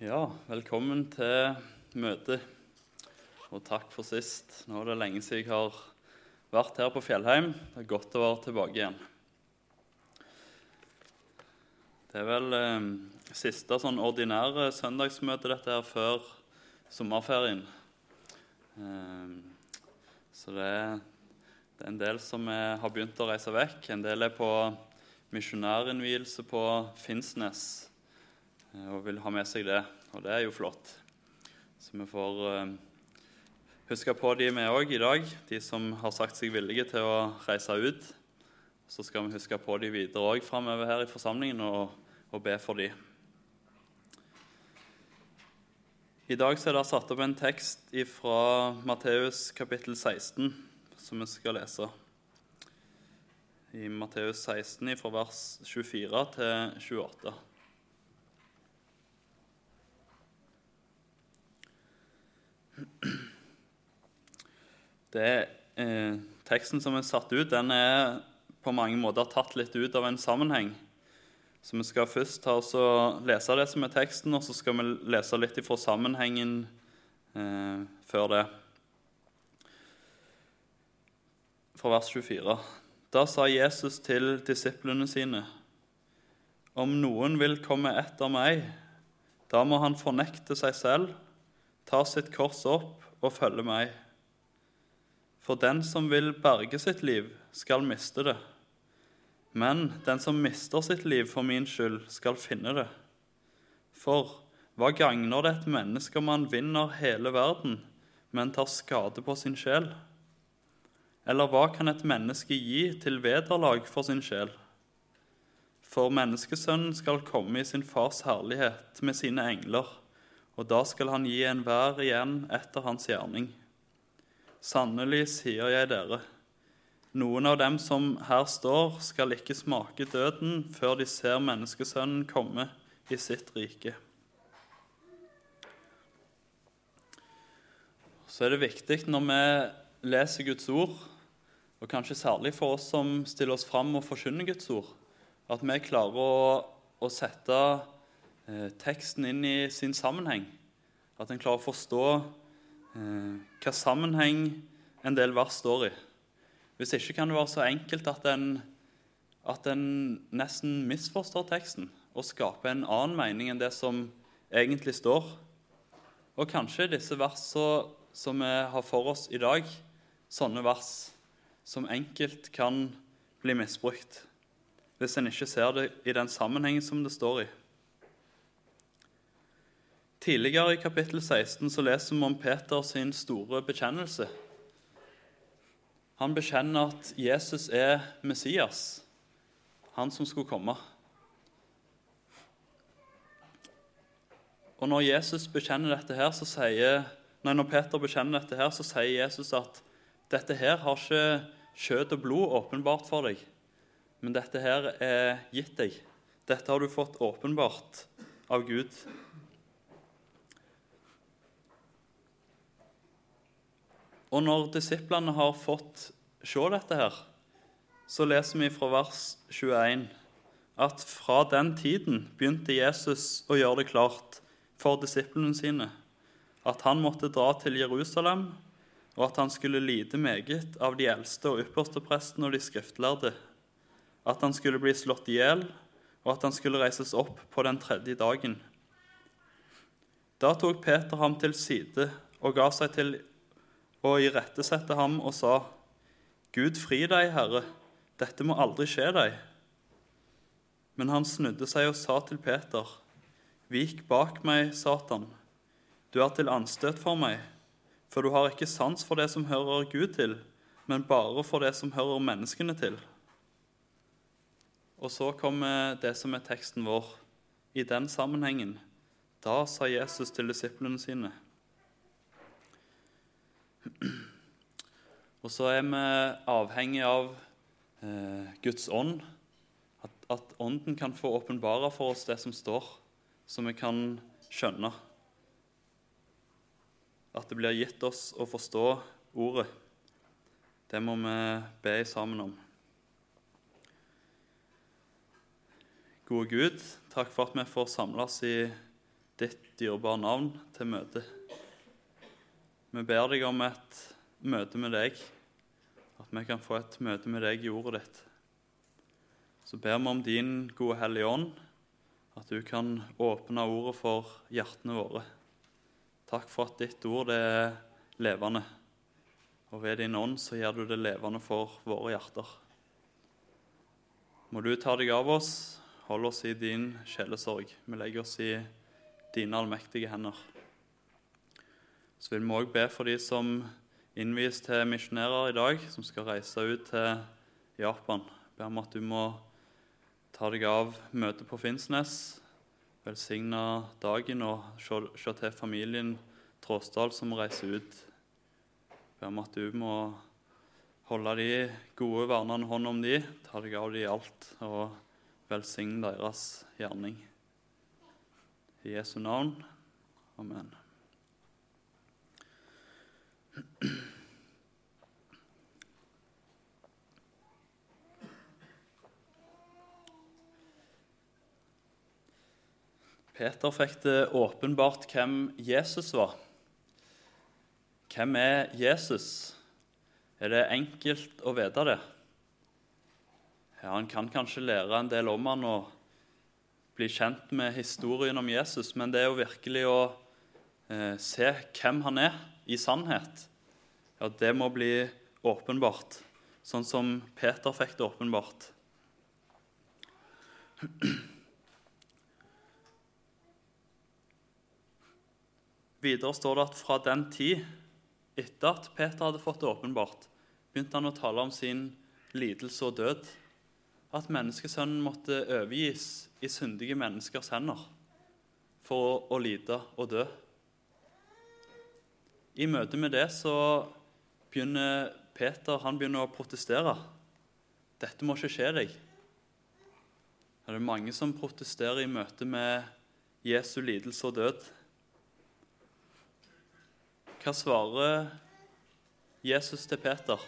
Ja, velkommen til møtet. Og takk for sist. Nå er det lenge siden jeg har vært her på Fjellheim. Det er godt å være tilbake igjen. Det er vel eh, siste sånn ordinære søndagsmøte dette her før sommerferien. Eh, så det er, det er en del som er, har begynt å reise vekk. En del er på misjonærinnvielse på Finnsnes og vil ha med seg det. Og det er jo flott. Så vi får uh, huske på de vi òg i dag, de som har sagt seg villige til å reise ut. Så skal vi huske på de videre òg framover her i forsamlingen og, og be for de. I dag er det satt opp en tekst fra Matteus kapittel 16 som vi skal lese. I Matteus 16 fra vers 24 til 28. Det, eh, teksten som er satt ut, den er på mange måter tatt litt ut av en sammenheng. Så vi skal først ta oss og lese det som er teksten, og så skal vi lese litt ifra sammenhengen eh, før det. Fra vers 24. Da sa Jesus til disiplene sine.: Om noen vil komme etter meg, da må han fornekte seg selv, ta sitt kors opp og følge meg. For den som vil berge sitt liv, skal miste det. Men den som mister sitt liv for min skyld, skal finne det. For hva gagner det et menneske om man vinner hele verden, men tar skade på sin sjel? Eller hva kan et menneske gi til vederlag for sin sjel? For menneskesønnen skal komme i sin fars herlighet med sine engler, og da skal han gi enhver igjen etter hans gjerning. Sannelig sier jeg dere, noen av dem som her står, skal ikke smake døden før de ser Menneskesønnen komme i sitt rike. Så er det viktig når vi leser Guds ord, og kanskje særlig for oss som stiller oss fram og forkynner Guds ord, at vi klarer å, å sette teksten inn i sin sammenheng. At en klarer å forstå Eh, hva sammenheng en del vers står i. Hvis ikke kan det være så enkelt at en, at en nesten misforstår teksten og skaper en annen mening enn det som egentlig står. Og kanskje disse versene som vi har for oss i dag, sånne vers som enkelt kan bli misbrukt hvis en ikke ser det i den sammenhengen som det står i. Tidligere i kapittel 16 så leser vi om Peter sin store bekjennelse. Han bekjenner at Jesus er Messias, han som skulle komme. Og når, Jesus bekjenner dette her, så sier, nei, når Peter bekjenner dette, her, så sier Jesus at dette her har ikke kjøtt og blod åpenbart for deg, men dette her er gitt deg. Dette har du fått åpenbart av Gud. Og når disiplene har fått se dette her, så leser vi fra vers 21 at fra den tiden begynte Jesus å gjøre det klart for disiplene sine at han måtte dra til Jerusalem, og at han skulle lide meget av de eldste og ypperste prestene og de skriftlærde, at han skulle bli slått i hjel, og at han skulle reises opp på den tredje dagen. Da tok Peter ham til side og ga seg til og irettesette ham og sa, Gud fri deg, Herre, dette må aldri skje deg. Men han snudde seg og sa til Peter, Vik bak meg, Satan, du er til anstøt for meg, for du har ikke sans for det som hører Gud til, men bare for det som hører menneskene til. Og så kommer det som er teksten vår. I den sammenhengen, da sa Jesus til disiplene sine:" Og så er vi avhengig av eh, Guds ånd. At, at, Ånden kan få åpenbare for oss det som står, så vi kan skjønne. At det blir gitt oss å forstå ordet. Det må vi be sammen om. Gode Gud, takk for at vi får samles i ditt dyrebare navn til møte. Vi ber deg om et møte med deg, at vi kan få et møte med deg i ordet ditt. Så ber vi om din gode Hellige Ånd, at du kan åpne ordet for hjertene våre. Takk for at ditt ord er levende, og ved din ånd så gjør du det levende for våre hjerter. Må du ta deg av oss, hold oss i din sjelesorg. Vi legger oss i dine allmektige hender. Så vil vi òg be for de som innvies til misjonærer i dag, som skal reise ut til Japan. Be om at du må ta deg av møtet på Finnsnes, velsigne dagen og se, til familien Tråsdal som reiser ut. Be om at du må holde de gode vernende hånd om de, ta deg av de i alt og velsigne deres gjerning. I Jesu navn. Amen. Peter fikk det åpenbart hvem Jesus var. Hvem er Jesus? Er det enkelt å vite det? Ja, Han kan kanskje lære en del om han og bli kjent med historien om Jesus, men det er jo virkelig å eh, se hvem han er i sannhet, ja, det må bli åpenbart, sånn som Peter fikk det åpenbart. Videre står det at fra den tid, etter at Peter hadde fått det åpenbart, begynte han å tale om sin lidelse og død. At menneskesønnen måtte overgis i syndige menneskers hender for å, lide og dø. I møte med det så begynner Peter han begynner å protestere. Dette må ikke skje deg. Det er mange som protesterer i møte med Jesu lidelse og død. Hva svarer Jesus til Peter?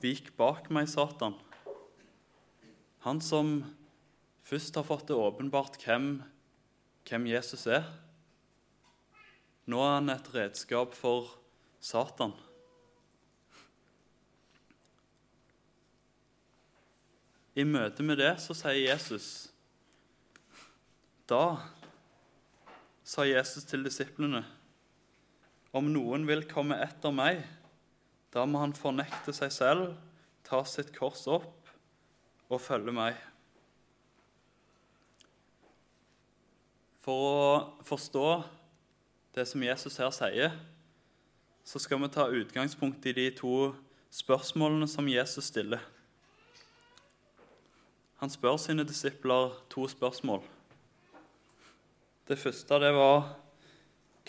Vik bak meg, Satan. Han som først har fått det åpenbart hvem, hvem Jesus er. Nå er han et redskap for Satan. I møte med det så sier Jesus Da sa Jesus til disiplene om noen vil komme etter meg, da må han fornekte seg selv, ta sitt kors opp og følge meg. For å forstå det som Jesus her sier, så skal vi ta utgangspunkt i de to spørsmålene som Jesus stiller. Han spør sine disipler to spørsmål. Det første det var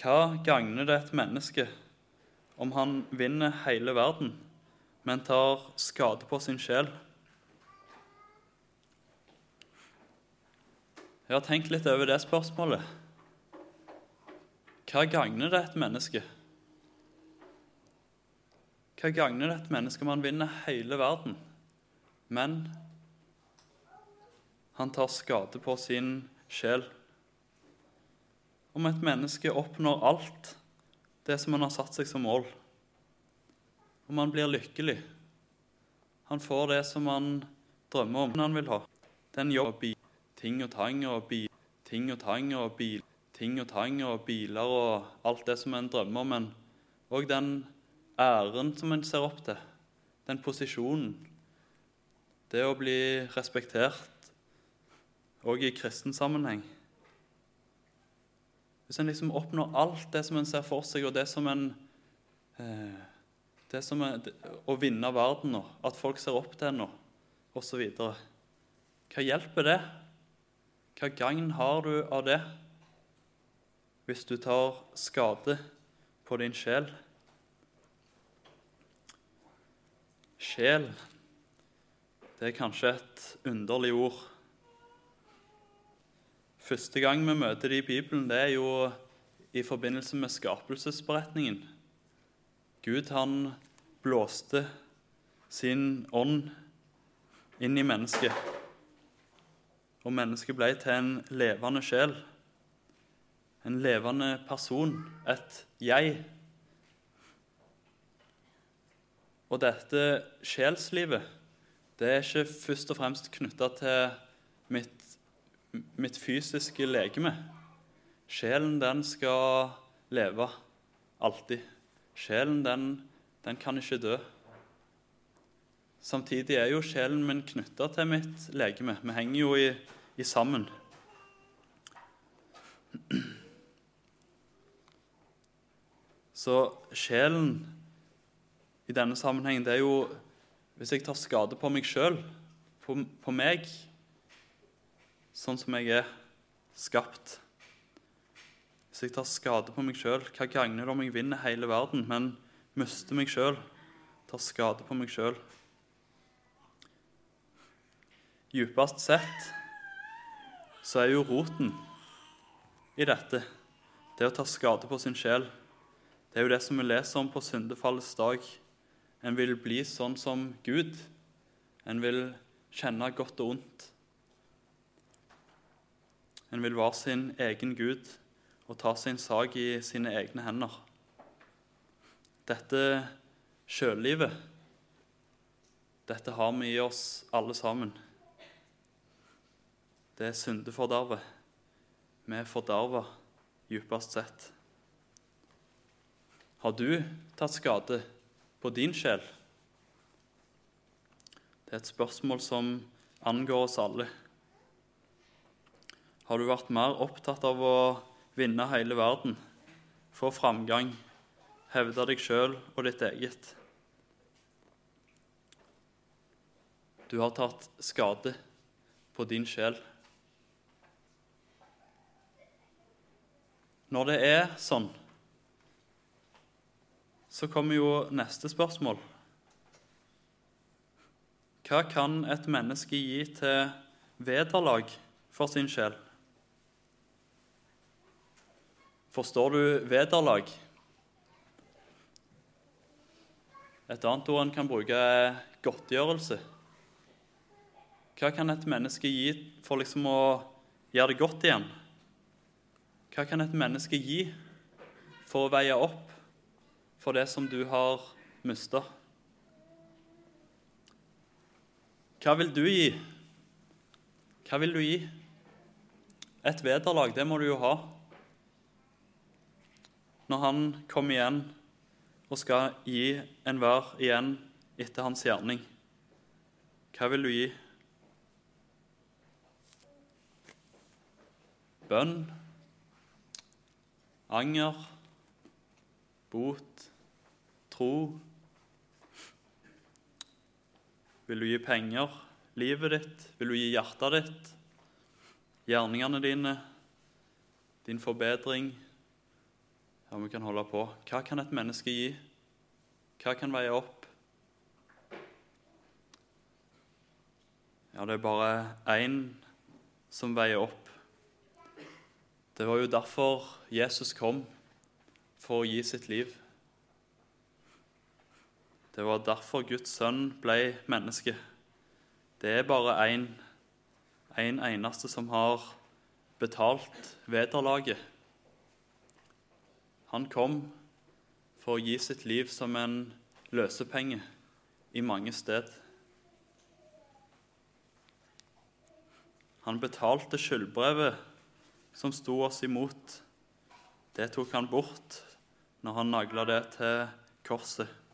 hva gagner det et menneske om han vinner hele verden, men tar skade på sin sjel? Jeg har tenkt litt over det spørsmålet. Hva gagner det et menneske? Hva gagner det et menneske om han vinner hele verden, men han tar skade på sin sjel? Om et menneske oppnår alt det som han har satt seg som mål. Om han blir lykkelig. Han får det som han drømmer om, han vil ha. Den jobb ting og tang og bil, ting og tang og bil, ting og tang og biler og alt det som en drømmer om, men òg den æren som en ser opp til, den posisjonen. Det å bli respektert òg i kristen sammenheng. Hvis en liksom oppnår alt det som en ser for seg, og det som en eh, det som er, Å vinne verden nå, at folk ser opp til en nå, osv. Hva hjelper det? Hva gagn har du av det hvis du tar skade på din sjel? Sjel, det er kanskje et underlig ord. Første gang vi møter det i Bibelen, det er jo i forbindelse med skapelsesberetningen. Gud han blåste sin ånd inn i mennesket. og mennesket ble til en levende sjel. En levende person, et jeg. Og dette sjelslivet det er ikke først og fremst knytta til mitt, mitt, fysiske legeme. Sjelen, den skal leve alltid. Sjelen, den, den kan ikke dø. Samtidig er jo sjelen min knytta til mitt legeme. Vi henger jo i, i sammen. Så sjelen i denne sammenhengen, det er jo Hvis jeg tar skade på meg sjøl, på, på, meg, sånn som jeg er skapt Hvis jeg tar skade på meg sjøl, hva gagner det om jeg vinner hele verden, men mister meg sjøl, tar skade på meg sjøl? Djupest sett så er jo roten i dette det å ta skade på sin sjel. Det er jo det som vi leser om på syndefallets dag. En vil bli sånn som Gud. En vil kjenne godt og ondt. En vil være sin egen Gud og ta sin sak i sine egne hender. Dette sjøllivet, dette har vi i oss alle sammen det er syndefordervet. Vi er forderva djupest sett. Har du tatt skade på din sjel? Det er et spørsmål som angår oss alle. Har du vært mer opptatt av å vinne hele verden, få framgang, hevde deg sjøl og ditt eget? Du har tatt skade på din sjel. Når det er sånn, så kommer jo neste spørsmål. Hva kan et menneske gi til vederlag for sin sjel? Forstår du vederlag? Et annet ord en kan bruke, er godtgjørelse. Hva kan et menneske gi for liksom å gjøre det godt igjen? Hva kan et menneske gi for å veie opp for det som du har mista? Hva vil du gi? Hva vil du gi? Et vederlag, det må du jo ha. Når han kommer igjen og skal gi enhver igjen etter hans gjerning, hva vil du gi? Bønn? anger, bot, tro? Vil du gi penger, livet ditt? Vil du gi hjertet ditt? Gjerningene dine? Din forbedring? Ja, vi kan holde på. Hva kan et menneske gi? Hva kan veie opp? Ja, det er bare én som veier opp. Det var jo derfor Jesus kom, for å gi sitt liv. Det var derfor Guds sønn ble menneske. Det er bare én, en eneste som har betalt vederlaget. Han kom for å gi sitt liv som en løsepenge i mange sted. Han betalte skyldbrevet som sto oss imot, det tok han bort når han nagla det til korset.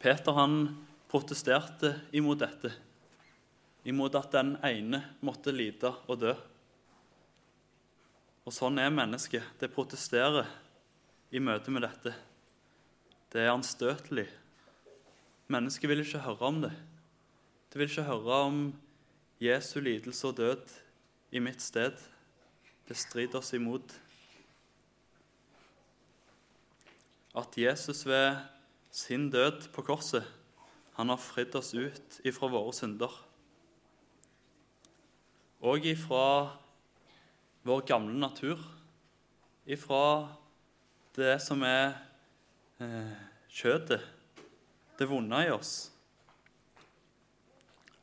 Peter han protesterte imot dette, imot at den ene måtte lide og dø. Og sånn er mennesket. Det protesterer i møte med dette. Det er anstøtelig. Mennesket vil ikke høre om det. Det vil ikke høre om Jesu lidelse og død i mitt sted. Det strider oss imot. At Jesus ved sin død på korset han har fridd oss ut ifra våre synder. Og ifra vår gamle natur. Ifra det som er eh, kjøttet, det vonde i oss.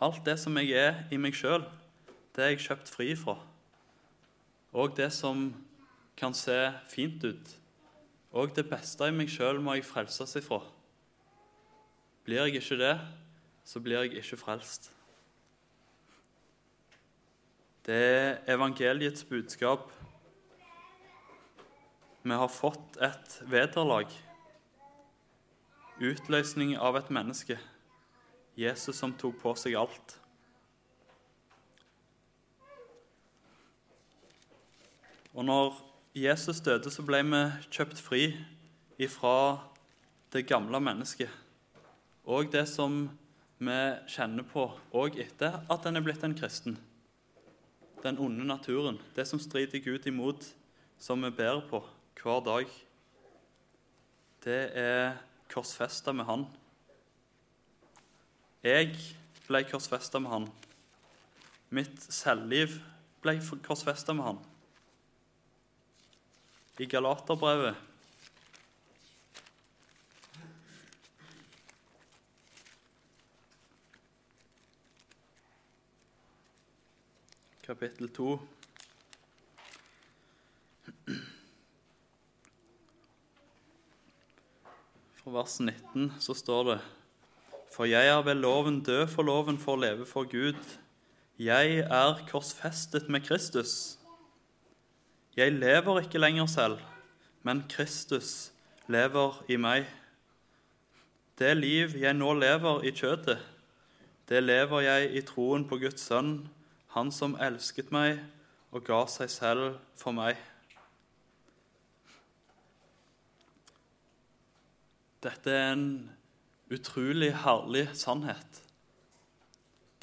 Alt det som jeg er i meg sjøl, det er jeg kjøpt fri fra. Og det som kan se fint ut, og det beste i meg sjøl må jeg frelses ifra. Blir jeg ikke det, så blir jeg ikke frelst. Det er evangeliets budskap. Vi har fått et vederlag. Utløsning av et menneske. Jesus som tok på seg alt. Og når Jesus døde, så ble vi kjøpt fri ifra det gamle mennesket. Og det som vi kjenner på òg etter at en er blitt en kristen. Den onde naturen. Det som strider Gud imot, som vi bærer på hver dag. Det er korsfesta med Han. Jeg ble korsfesta med han. Mitt selvliv ble korsfesta med han. I Galaterbrevet Kapittel 2 Fra vers 19 så står det for jeg er ved loven død for loven for å leve for Gud. Jeg er korsfestet med Kristus. Jeg lever ikke lenger selv, men Kristus lever i meg. Det liv jeg nå lever i kjøtet, det lever jeg i troen på Guds sønn, Han som elsket meg og ga seg selv for meg. Dette er en utrolig herlig sannhet.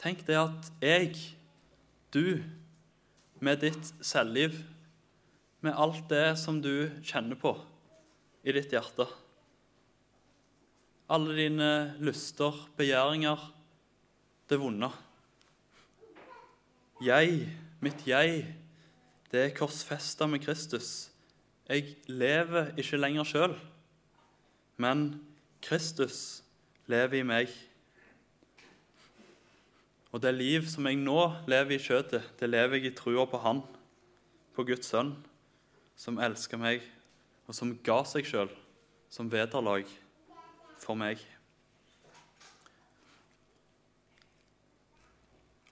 Tenk det at jeg, du, med ditt selvliv, med alt det som du kjenner på i ditt hjerte Alle dine lyster, begjæringer, det vonde. Jeg, mitt jeg, det er korsfesta med Kristus. Jeg lever ikke lenger sjøl, men Kristus lever i meg. Og det liv som jeg nå lever i kjøttet, det lever jeg i trua på Han, på Guds sønn, som elsker meg, og som ga seg sjøl som vederlag for meg.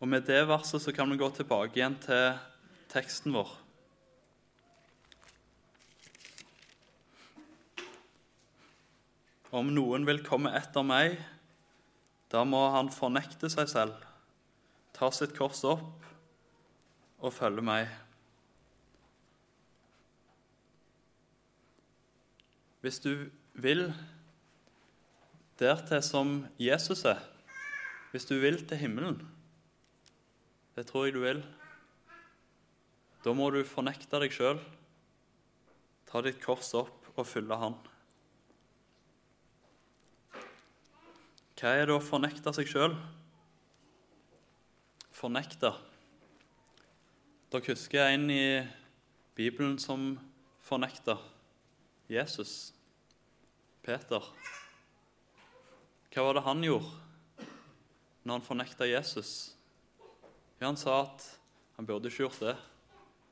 Og Med det verset så kan vi gå tilbake igjen til teksten vår. Om noen vil komme etter meg, da må han fornekte seg selv, ta sitt kors opp og følge meg. Hvis du vil dertil som Jesus er, hvis du vil til himmelen Det tror jeg du vil. Da må du fornekte deg sjøl, ta ditt kors opp og følge Han. Hva er det å fornekte seg sjøl? Fornekte. Dere husker en i Bibelen som fornekta Jesus? Peter. Hva var det han gjorde når han fornekta Jesus? Ja, han sa at han burde ikke gjort det.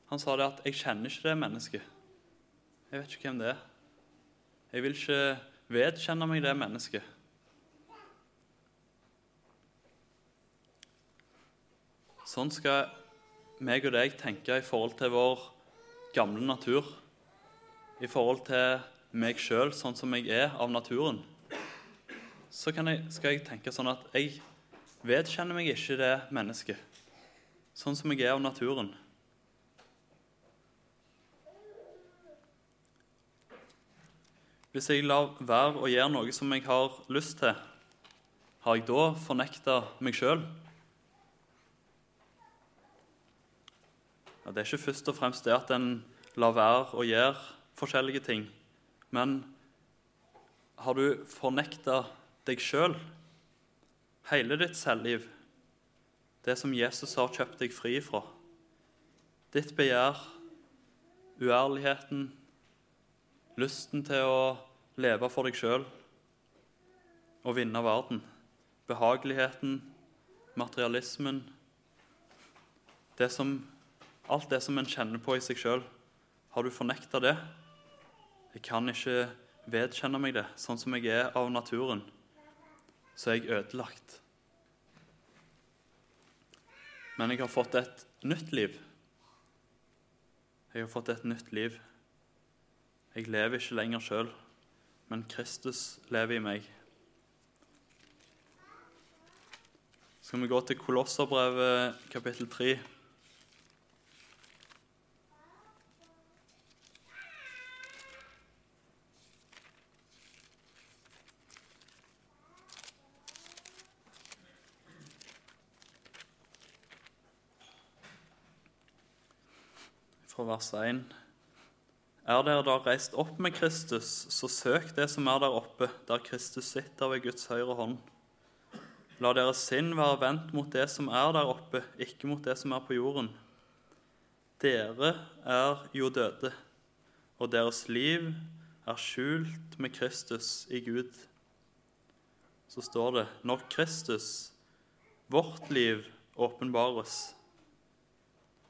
Han sa det at 'jeg kjenner ikke det mennesket'. Jeg vet ikke hvem det er. Jeg vil ikke vedkjenne meg det mennesket. Sånn skal meg og deg tenke i forhold til vår gamle natur, i forhold til meg sjøl, sånn som jeg er av naturen. Så jeg, skal jeg tenke sånn at jeg vedkjenner meg ikke det mennesket, sånn som jeg er av naturen. Hvis jeg lar være å gjøre noe som jeg har lyst til, har jeg da fornekta meg sjøl? Ja, det er ikke først og fremst det at en lar være å gjøre forskjellige ting, men har du fornekta deg sjøl, hele ditt selvliv, det som Jesus har kjøpt deg fri fra, ditt begjær, uærligheten, lysten til å leve for deg sjøl og vinne verden, behageligheten, materialismen det som, Alt det som en kjenner på i seg sjøl. Har du fornekta det? Jeg kan ikke vedkjenne meg det, sånn som jeg er av naturen. Så er jeg ødelagt. Men jeg har fått et nytt liv. Jeg har fått et nytt liv. Jeg lever ikke lenger sjøl, men Kristus lever i meg. Skal vi gå til Kolosserbrevet kapittel 3. Fra vers 1. Er dere da reist opp med Kristus, så søk det som er der oppe, der Kristus sitter ved Guds høyre hånd. La deres sinn være vendt mot det som er der oppe, ikke mot det som er på jorden. Dere er jo døde, og deres liv er skjult med Kristus i Gud. Så står det når Kristus, vårt liv, åpenbares.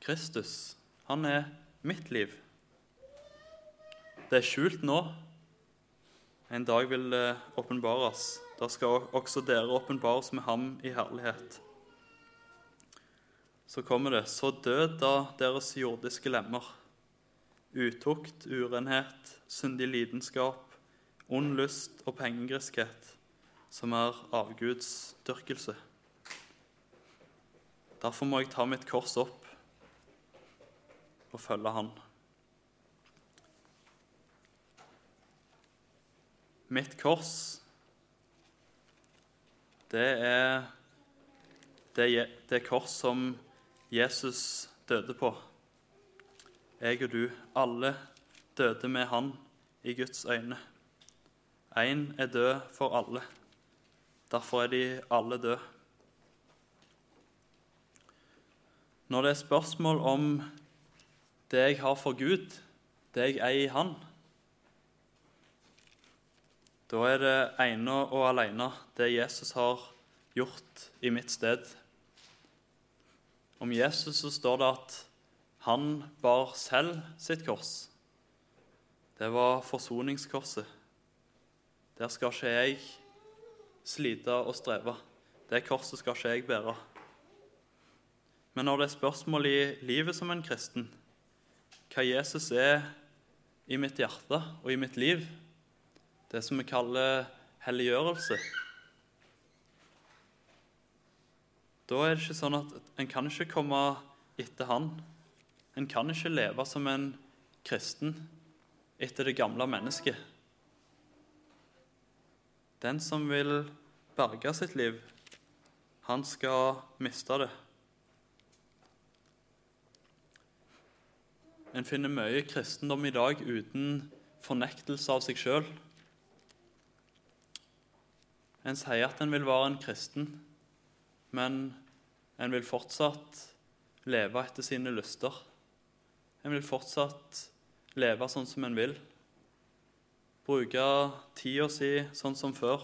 Kristus, han er mitt liv. Det er skjult nå. En dag vil det åpenbares. Da skal også dere åpenbares med ham i herlighet. Så kommer det. Så død da deres jordiske lemmer. Utukt, urenhet, syndig lidenskap, ond lyst og pengegriskhet, som er avgudsdyrkelse. Derfor må jeg ta mitt kors opp og følge Han. Mitt kors, det er det, det kors som Jesus døde på. Jeg og du, alle døde med Han i Guds øyne. Én er død for alle. Derfor er de alle døde. Når det er spørsmål om det jeg har for Gud, det jeg eier i Han, da er det ene og alene det Jesus har gjort i mitt sted. Om Jesus så står det at han bar selv sitt kors. Det var forsoningskorset. Der skal ikke jeg slite og streve. Det korset skal ikke jeg bære. Men når det er spørsmål i livet som en kristen, hva Jesus er i mitt hjerte og i mitt liv, det som vi kaller helliggjørelse Da er det ikke sånn at en kan ikke komme etter han. En kan ikke leve som en kristen etter det gamle mennesket. Den som vil berge sitt liv, han skal miste det. En finner mye kristendom i dag uten fornektelse av seg sjøl. En sier at en vil være en kristen, men en vil fortsatt leve etter sine lyster. En vil fortsatt leve sånn som en vil. Bruke tida si sånn som før.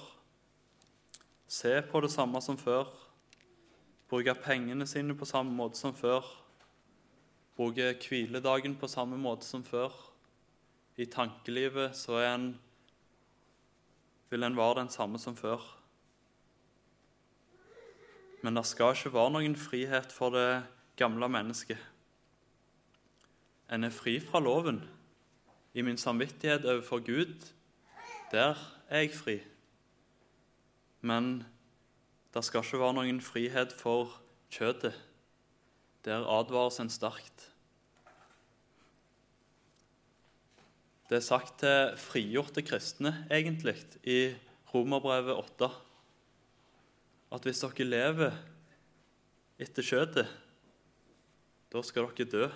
Se på det samme som før. Bruke pengene sine på samme måte som før bruker hviledagen på samme måte som før. I tankelivet så en, vil en være den samme som før. Men det skal ikke være noen frihet for det gamle mennesket. En er fri fra loven. I min samvittighet overfor Gud, der er jeg fri. Men det skal ikke være noen frihet for kjøttet. Der advares en sterkt. Det er sagt til frigjorte kristne, egentlig, i Romerbrevet 8, at hvis dere lever etter kjøttet, da skal dere dø.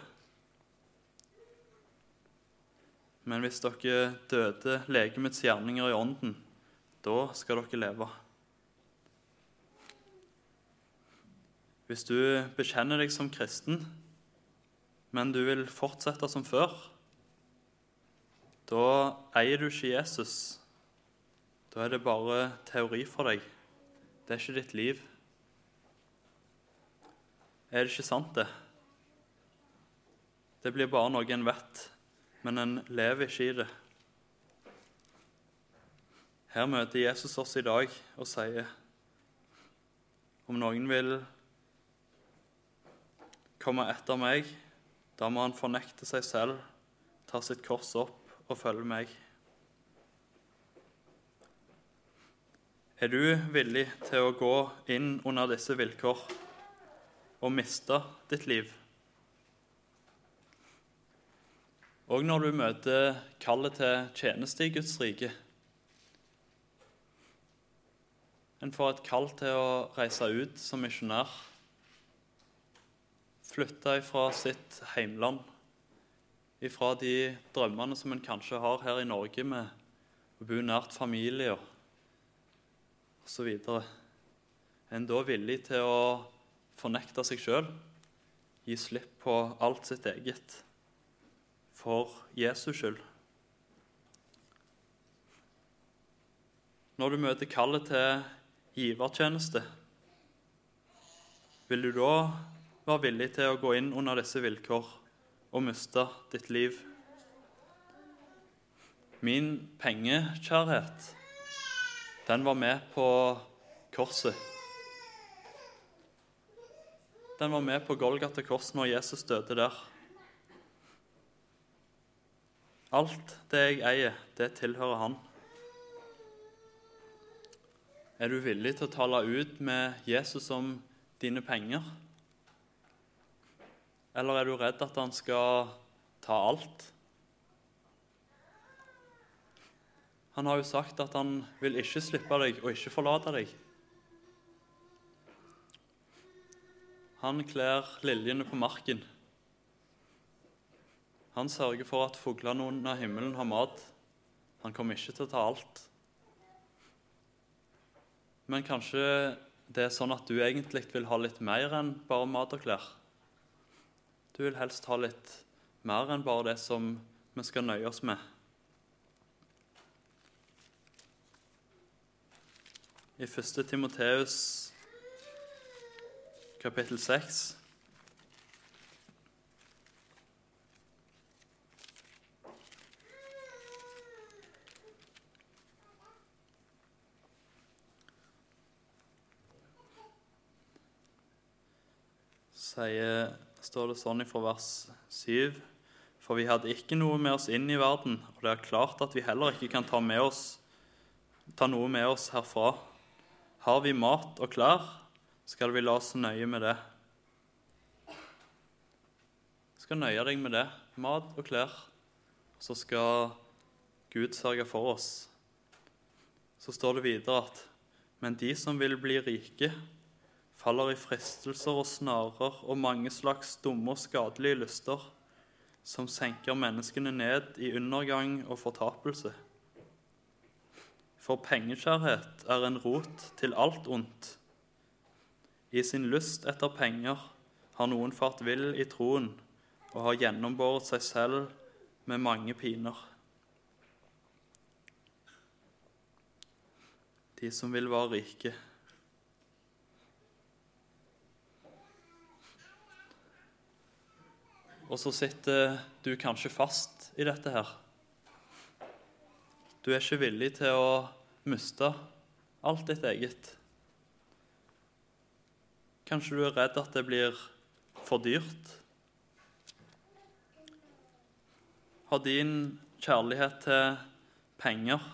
Men hvis dere døde legemets gjerninger i ånden, da skal dere leve. Hvis du bekjenner deg som kristen, men du vil fortsette som før, da eier du ikke Jesus. Da er det bare teori for deg. Det er ikke ditt liv. er det ikke sant, det. Det blir bare noe en vet, men en lever ikke i det. Her møter Jesus oss i dag og sier om noen vil komme etter meg, da må han fornekte seg selv, ta sitt kors opp og følge meg. Er du villig til å gå inn under disse vilkår og miste ditt liv? Og når du møter kallet til tjeneste i Guds rike. En får et kall til å reise ut som misjonær. Flytte fra sitt heimland, ifra de drømmene som en kanskje har her i Norge med å bo nært familie osv. Er en da villig til å fornekte seg sjøl, gi slipp på alt sitt eget, for Jesus skyld? Når du møter kallet til givertjeneste, vil du da være villig til å gå inn under disse vilkår og miste ditt liv? Min pengekjærhet, den var med på korset. Den var med på Golgata kors når Jesus døde der. Alt det jeg eier, det tilhører han. Er du villig til å tale ut med Jesus om dine penger? Eller er du redd at han skal ta alt? Han har jo sagt at han vil ikke slippe deg og ikke forlate deg. Han kler liljene på marken. Han sørger for at fuglene under himmelen har mat. Han kommer ikke til å ta alt. Men kanskje det er sånn at du egentlig vil ha litt mer enn bare mat og klær? Du vil helst ha litt mer enn bare det som vi skal nøye oss med. I 1. Timoteus kapittel 6 sier, står det sånn fra vers 7.: For vi hadde ikke noe med oss inn i verden, og det er klart at vi heller ikke kan ta, oss, ta noe med oss herfra. Har vi mat og klær, skal vi la oss nøye med det. Skal nøye deg med det. Mat og klær. Så skal Gud sørge for oss. Så står det videre at men de som vil bli rike, faller i fristelser og snarer og mange slags dumme og skadelige lyster, som senker menneskene ned i undergang og fortapelse. For pengekjærhet er en rot til alt ondt. I sin lyst etter penger har noen fart vill i troen og har gjennombåret seg selv med mange piner. De som vil være rike, Og så sitter du kanskje fast i dette her. Du er ikke villig til å miste alt ditt eget. Kanskje du er redd at det blir for dyrt? Har din kjærlighet til penger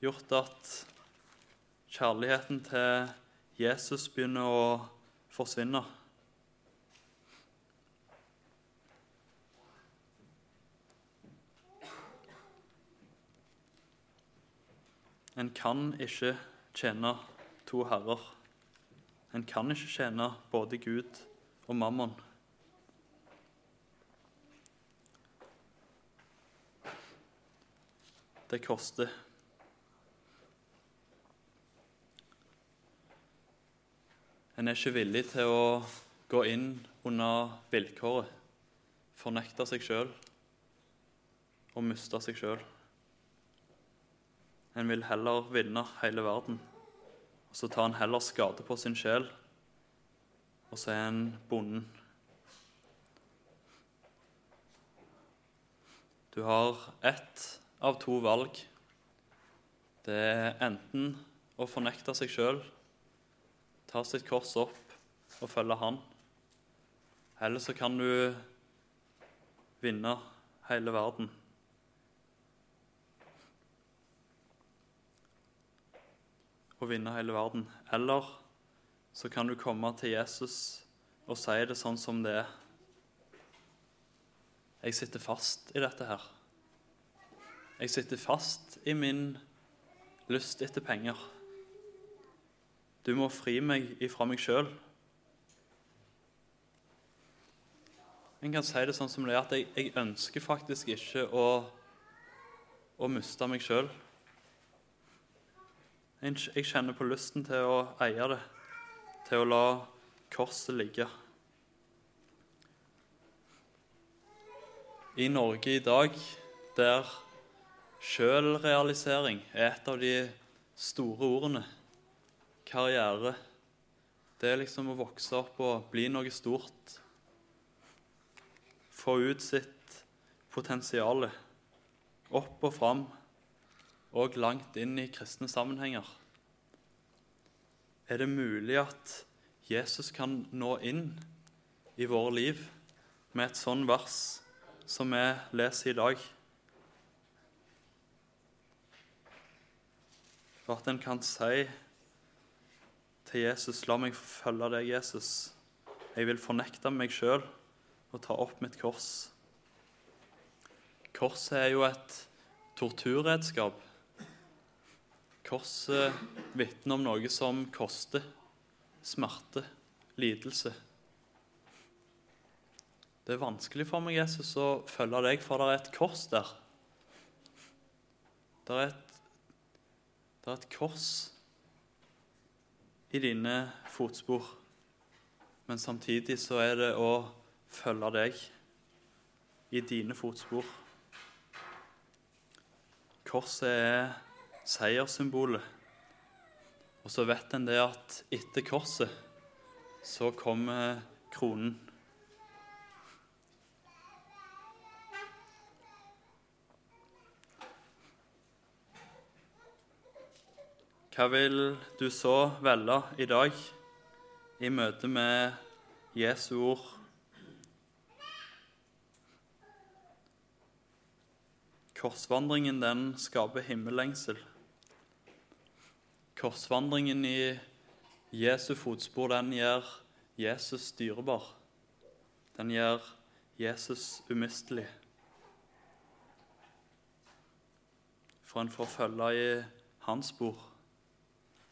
gjort at kjærligheten til Jesus begynner å forsvinne? En kan ikke tjene to herrer. En kan ikke tjene både Gud og mammon. Det koster. En er ikke villig til å gå inn under vilkåret, fornekte seg sjøl og miste seg sjøl. En vil heller vinne hele verden og så tar en heller skade på sin sjel, og så er en bonden. Du har ett av to valg. Det er enten å fornekte seg sjøl, ta sitt kors opp og følge Han, eller så kan du vinne hele verden. Å vinne hele verden. Eller så kan du komme til Jesus og si det sånn som det er. Jeg sitter fast i dette her. Jeg sitter fast i min lyst etter penger. Du må fri meg ifra meg sjøl. En kan si det sånn som det er, at jeg, jeg ønsker faktisk ikke å, å miste meg sjøl. Jeg kjenner på lysten til å eie det, til å la korset ligge. I Norge i dag, der sjølrealisering er et av de store ordene, karriere Det er liksom å vokse opp og bli noe stort få ut sitt potensial opp og fram og langt inn i kristne sammenhenger. Er det mulig at Jesus kan nå inn i våre liv med et sånn vers som vi leser i dag? For at en kan si til Jesus, la meg følge deg, Jesus. Jeg vil fornekte meg sjøl og ta opp mitt kors. Korset er jo et torturredskap. Korset vitner om noe som koster. Smerte, lidelse. Det er vanskelig for meg, Jesus, å følge deg, for det er et kors der. Det er et, det er et kors i dine fotspor, men samtidig så er det å følge deg i dine fotspor. Korset er seierssymbolet. Og så vet en det at etter korset så kommer kronen. Hva vil du så velge i dag i møte med Jesu ord Korsvandringen den skaper himmellengsel. Korsvandringen i Jesu fotspor den gjør Jesus dyrebar. Den gjør Jesus umistelig. For en får følge i hans spor,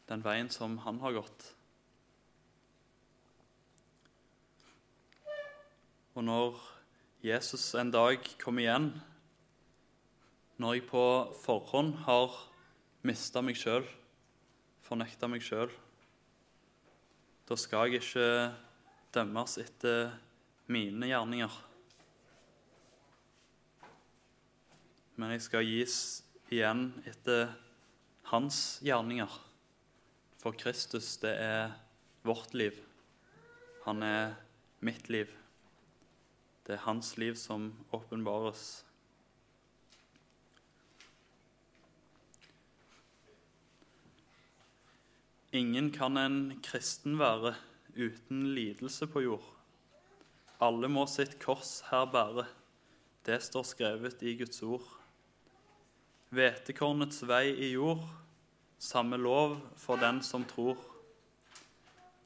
den veien som han har gått. Og når Jesus en dag kommer igjen når jeg på forhånd har mista meg sjøl, fornekta meg sjøl, da skal jeg ikke dømmes etter mine gjerninger. Men jeg skal gis igjen etter hans gjerninger. For Kristus, det er vårt liv. Han er mitt liv. Det er hans liv som åpenbares. Ingen kan en kristen være uten lidelse på jord. Alle må sitt kors her bære. Det står skrevet i Guds ord. Hvetekornets vei i jord, samme lov for den som tror.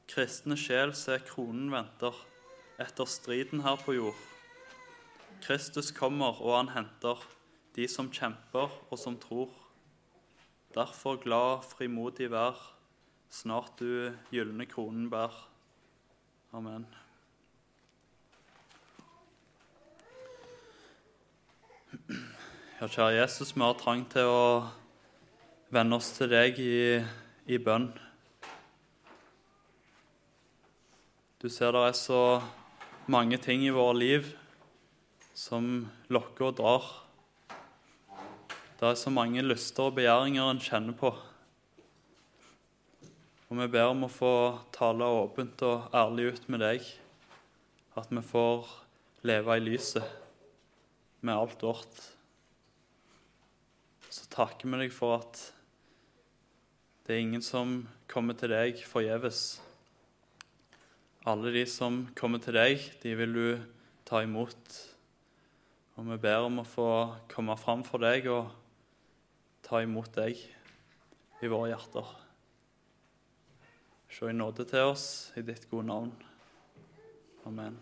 Kristne sjel ser kronen venter, etter striden her på jord. Kristus kommer, og han henter de som kjemper og som tror. Derfor glad, frimodig vær snart du gylne kronen bær. Amen. Ja, kjære Jesus, vi har trang til å venne oss til deg i, i bønn. Du ser det er så mange ting i våre liv som lokker og drar. Det er så mange lyster og begjæringer en kjenner på. Og vi ber om å få tale åpent og ærlig ut med deg. At vi får leve i lyset med alt vårt. Så takker vi deg for at det er ingen som kommer til deg forgjeves. Alle de som kommer til deg, de vil du ta imot. Og vi ber om å få komme fram for deg og ta imot deg i våre hjerter. Se i nåde til oss i ditt gode navn. Amen.